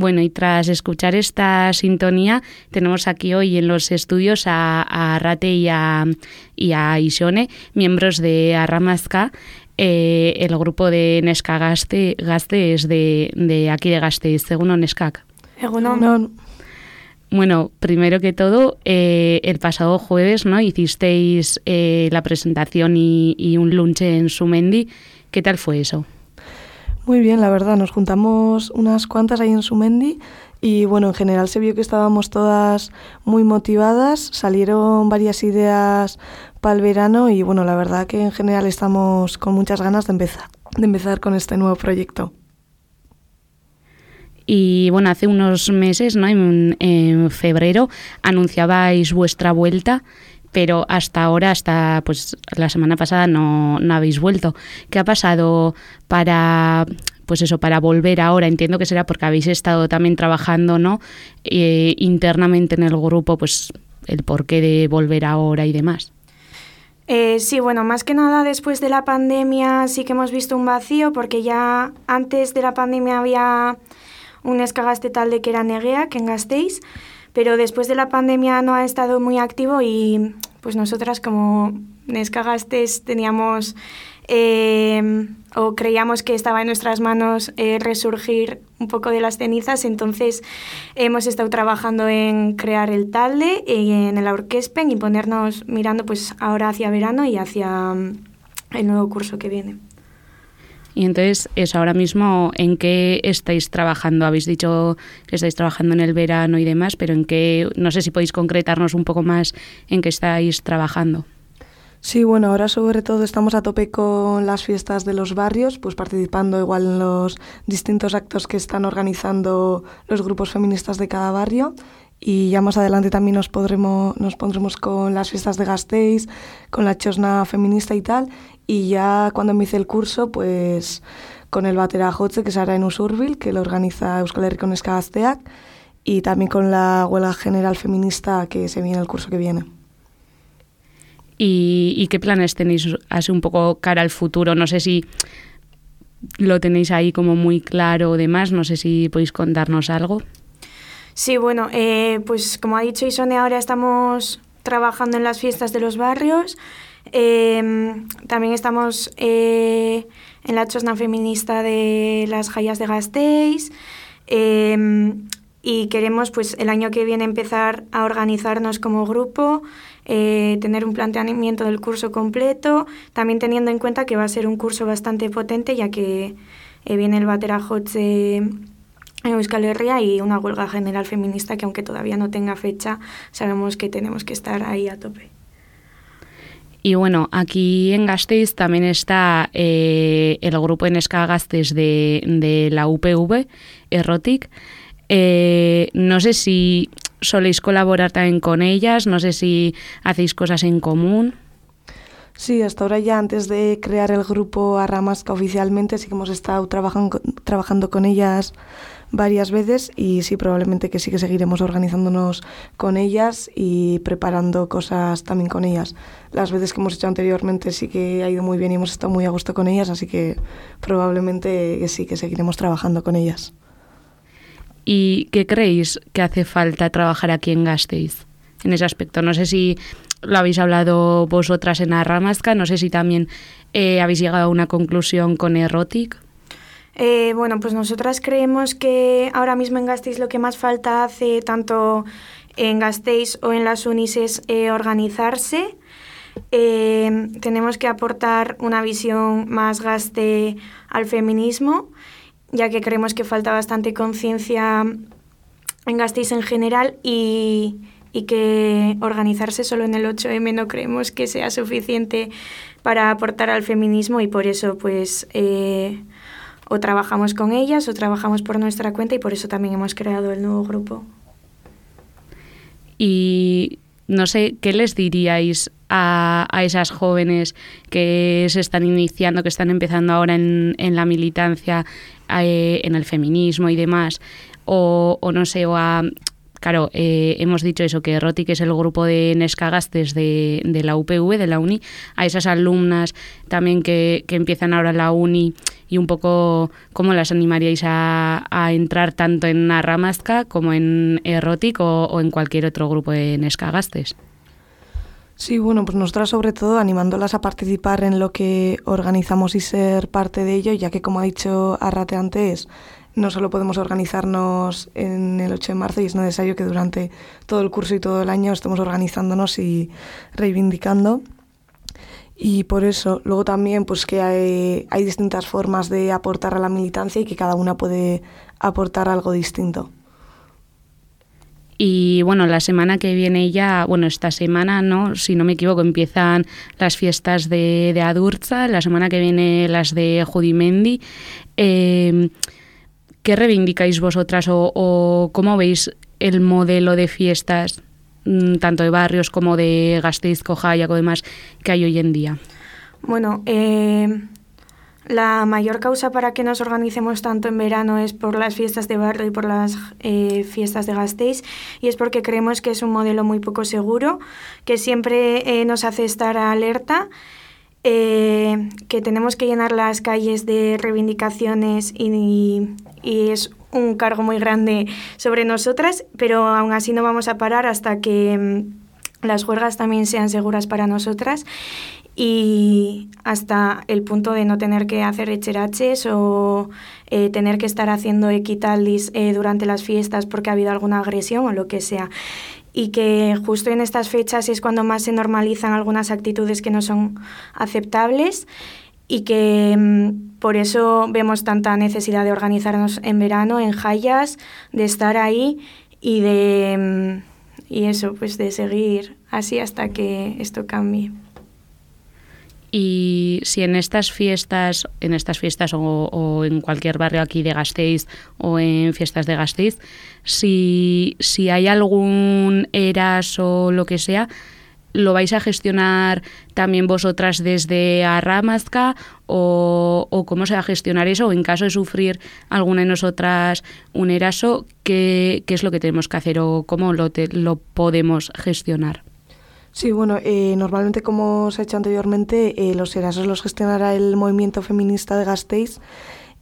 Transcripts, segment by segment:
Bueno, y tras escuchar esta sintonía, tenemos aquí hoy en los estudios a, Rate y a, y a Isone, miembros de Arramazca, eh, el grupo de Nesca Gaste, es de, de aquí de Gasteiz, según Nescac. Bueno, primero que todo, eh, el pasado jueves no hicisteis eh, la presentación y, y, un lunch en Sumendi. ¿Qué tal fue eso? Muy bien, la verdad, nos juntamos unas cuantas ahí en Sumendi y bueno, en general se vio que estábamos todas muy motivadas, salieron varias ideas para el verano y bueno, la verdad que en general estamos con muchas ganas de empezar, de empezar con este nuevo proyecto. Y bueno, hace unos meses, ¿no? en, en febrero, anunciabais vuestra vuelta pero hasta ahora, hasta pues la semana pasada no, no habéis vuelto. ¿Qué ha pasado para pues eso, para volver ahora, entiendo que será porque habéis estado también trabajando, ¿no? Eh, internamente en el grupo, pues el porqué de volver ahora y demás. Eh, sí, bueno, más que nada después de la pandemia sí que hemos visto un vacío porque ya antes de la pandemia había un escagaste tal de que era Neguea, que en Gasteiz, pero después de la pandemia no ha estado muy activo y pues nosotras como Nescagastes teníamos eh, o creíamos que estaba en nuestras manos eh, resurgir un poco de las cenizas, entonces hemos estado trabajando en crear el talde y en el Aurquespen y ponernos mirando pues ahora hacia verano y hacia mm, el nuevo curso que viene. Y entonces, es ahora mismo, ¿en qué estáis trabajando? Habéis dicho que estáis trabajando en el verano y demás, pero en qué, no sé si podéis concretarnos un poco más en qué estáis trabajando. Sí, bueno, ahora sobre todo estamos a tope con las fiestas de los barrios, pues participando igual en los distintos actos que están organizando los grupos feministas de cada barrio y ya más adelante también nos, podremos, nos pondremos con las fiestas de Gasteiz, con la chosna feminista y tal, y ya cuando empiece el curso, pues con el Batera Jotze, que se hará en Usurbil, que lo organiza Euskal Herriko Gazteak, y también con la huelga general feminista que se viene el curso que viene. ¿Y, qué planes tenéis así un poco cara al futuro? No sé si lo tenéis ahí como muy claro o demás, no sé si podéis contarnos algo. Sí, bueno, eh, pues como ha dicho Isone, ahora estamos trabajando en las fiestas de los barrios. Em, también estamos eh, en la chosna feminista de las Jayas de Gasteiz em, y queremos pues el año que viene empezar a organizarnos como grupo, eh, tener un planteamiento del curso completo, también teniendo en cuenta que va a ser un curso bastante potente ya que viene el Baterajotze en Euskal Herria y una huelga general feminista que aunque todavía no tenga fecha, sabemos que tenemos que estar ahí a tope. Y bueno, aquí en Gasteiz también está eh, el grupo en Gastes de, de la UPV, Erotic. Eh, no sé si soléis colaborar también con ellas, no sé si hacéis cosas en común. Sí, hasta ahora ya antes de crear el grupo Arramasca oficialmente sí que hemos estado trabajando, trabajando con ellas varias veces y sí, probablemente que sí que seguiremos organizándonos con ellas y preparando cosas también con ellas. Las veces que hemos hecho anteriormente sí que ha ido muy bien y hemos estado muy a gusto con ellas, así que probablemente sí que seguiremos trabajando con ellas. ¿Y qué creéis que hace falta trabajar aquí en Gasteiz en ese aspecto? No sé si lo habéis hablado vosotras en Arramasca, no sé si también eh, habéis llegado a una conclusión con Erotic. Eh, bueno, pues nosotras creemos que ahora mismo en Gasteiz lo que más falta hace tanto en Gasteiz o en las unis es eh, organizarse. Eh, tenemos que aportar una visión más gaste al feminismo, ya que creemos que falta bastante conciencia en Gasteiz en general y, y que organizarse solo en el 8M no creemos que sea suficiente para aportar al feminismo y por eso pues o trabajamos con ellas o trabajamos por nuestra cuenta y por eso también hemos creado el nuevo grupo. Y no sé, ¿qué les diríais a, esas jóvenes que se están iniciando, que están empezando ahora en, la militancia, eh, en el feminismo y demás? O, no sé, o a claro, eh, hemos dicho eso, que Roti, que es el grupo de Nescagastes de, de la UPV, de la UNI, a esas alumnas también que, que empiezan ahora la UNI y un poco cómo las animaríais a, a entrar tanto en Arramazca como en Erotic o, o en cualquier otro grupo de Nescagastes. Sí, bueno, pues nosotras sobre todo animándolas a participar en lo que organizamos y ser parte de ello, ya que como ha dicho Arrate antes, no solo podemos organizarnos en el 8 de marzo y es necesario que durante todo el curso y todo el año estemos organizándonos y reivindicando. Y por eso, luego también, pues que hay, distintas formas de aportar a la militancia y que cada una puede aportar algo distinto. Y bueno, la semana que viene ya, bueno, esta semana, ¿no? Si no me equivoco, empiezan las fiestas de, de Adurza, la semana que viene las de Judimendi. Eh, ¿Qué reivindicáis vosotras o, o, cómo veis el modelo de fiestas, mm, tanto de barrios como de Gasteiz, Cojayaco, demás, que hay hoy en día? Bueno, eh, la mayor causa para que nos organicemos tanto en verano es por las fiestas de barrio y por las eh, fiestas de Gasteiz y es porque creemos que es un modelo muy poco seguro, que siempre eh, nos hace estar alerta, eh, que tenemos que llenar las calles de reivindicaciones y, y es un cargo muy grande sobre nosotras, pero aún así no vamos a parar hasta que mm, las huelgas también sean seguras para nosotras y hasta el punto de no tener que hacer echeraches o eh, tener que estar haciendo equitaldis eh, durante las fiestas porque ha habido alguna agresión o lo que sea. Y que justo en estas fechas es cuando más se normalizan algunas actitudes que no son aceptables y que mm, por eso vemos tanta necesidad de organizarnos en verano, en Jayas, de estar ahí y de mm, y eso, pues de seguir así hasta que esto cambie. Y si en estas fiestas, en estas fiestas o, en cualquier barrio aquí de Gasteiz o en fiestas de Gasteiz, si, si hay algún eras o lo que sea, ¿lo vais a gestionar también vosotras desde Arramazca o, o cómo se va a gestionar eso? O en caso de sufrir alguna de nosotras un eraso, ¿qué, qué es lo que tenemos que hacer o cómo lo, te, lo podemos gestionar? Sí, bueno, eh, normalmente como se ha hecho anteriormente, eh, los Erasos los gestionará el movimiento feminista de Gasteiz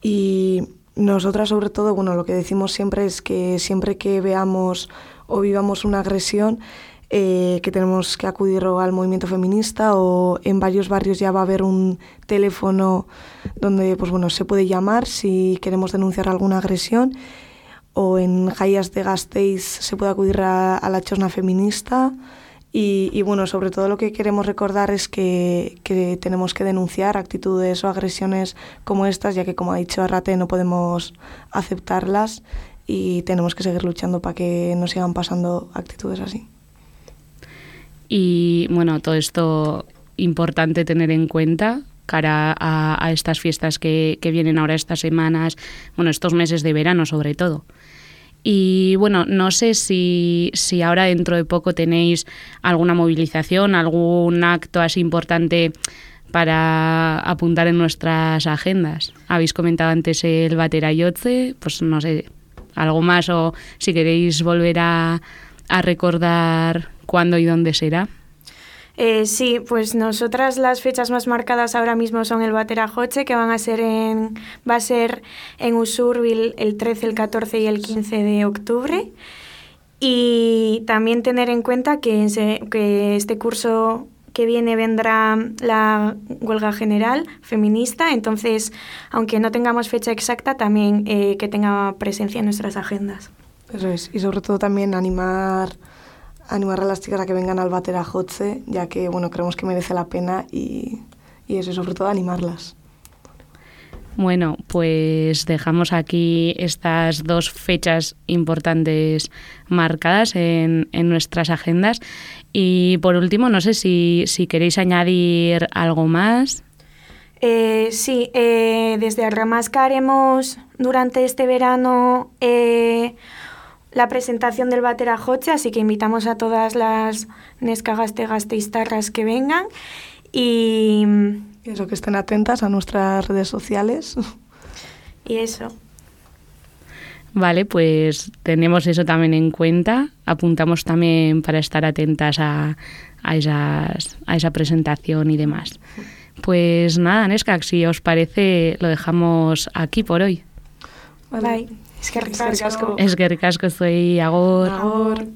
y nosotras sobre todo, bueno, lo que decimos siempre es que siempre que veamos o vivamos una agresión, eh, que tenemos que acudir al movimiento feminista o en varios barrios ya va a haber un teléfono donde pues bueno, se puede llamar si queremos denunciar alguna agresión o en Jayas de Gasteiz se puede acudir a, a la chosna feminista. Y, y, bueno, sobre todo lo que queremos recordar es que, tenemos que denunciar actitudes o agresiones como estas, ya que como ha dicho Arrate no podemos aceptarlas y tenemos que seguir luchando para que no sigan pasando actitudes así. Y bueno, todo esto importante tener en cuenta cara a, a estas fiestas que, que vienen ahora estas semanas, bueno, estos meses de verano sobre todo. Y bueno, no sé si, si ahora dentro de poco tenéis alguna movilización, algún acto así importante para apuntar en nuestras agendas. Habéis comentado antes el Baterayotze, pues no sé, algo más o si queréis volver a, a recordar cuándo y dónde será. Eh, sí, pues nosotras las fechas más marcadas ahora mismo son el Baterajoche, que van a ser en, va a ser en Usurbil el 13, el 14 y el 15 de octubre. Y también tener en cuenta que, que este curso que viene vendrá la huelga general feminista, entonces, aunque no tengamos fecha exacta, también eh, que tenga presencia en nuestras agendas. Eso es, y sobre todo también animar animar a las chicas a que vengan al Bater a Jotze, ya que bueno, creemos que merece la pena y, y eso, sobre todo animarlas. Bueno, pues dejamos aquí estas dos fechas importantes marcadas en, en nuestras agendas. Y por último, no sé si, si queréis añadir algo más. Eh, sí, eh, desde Arramasca haremos durante este verano eh, la presentación del Baterajoche, así que invitamos a todas las nescagastegasteistarras que vengan y... Eso, que estén atentas a nuestras redes sociales. Y eso. Vale, pues tenemos eso también en cuenta. Apuntamos también para estar atentas a, a, esas, a esa presentación y demás. Pues nada, Nesca, si os parece, lo dejamos aquí por hoy. Eskerrik Eskerrik asko. Eskerrik asko zuei, agor. Agor.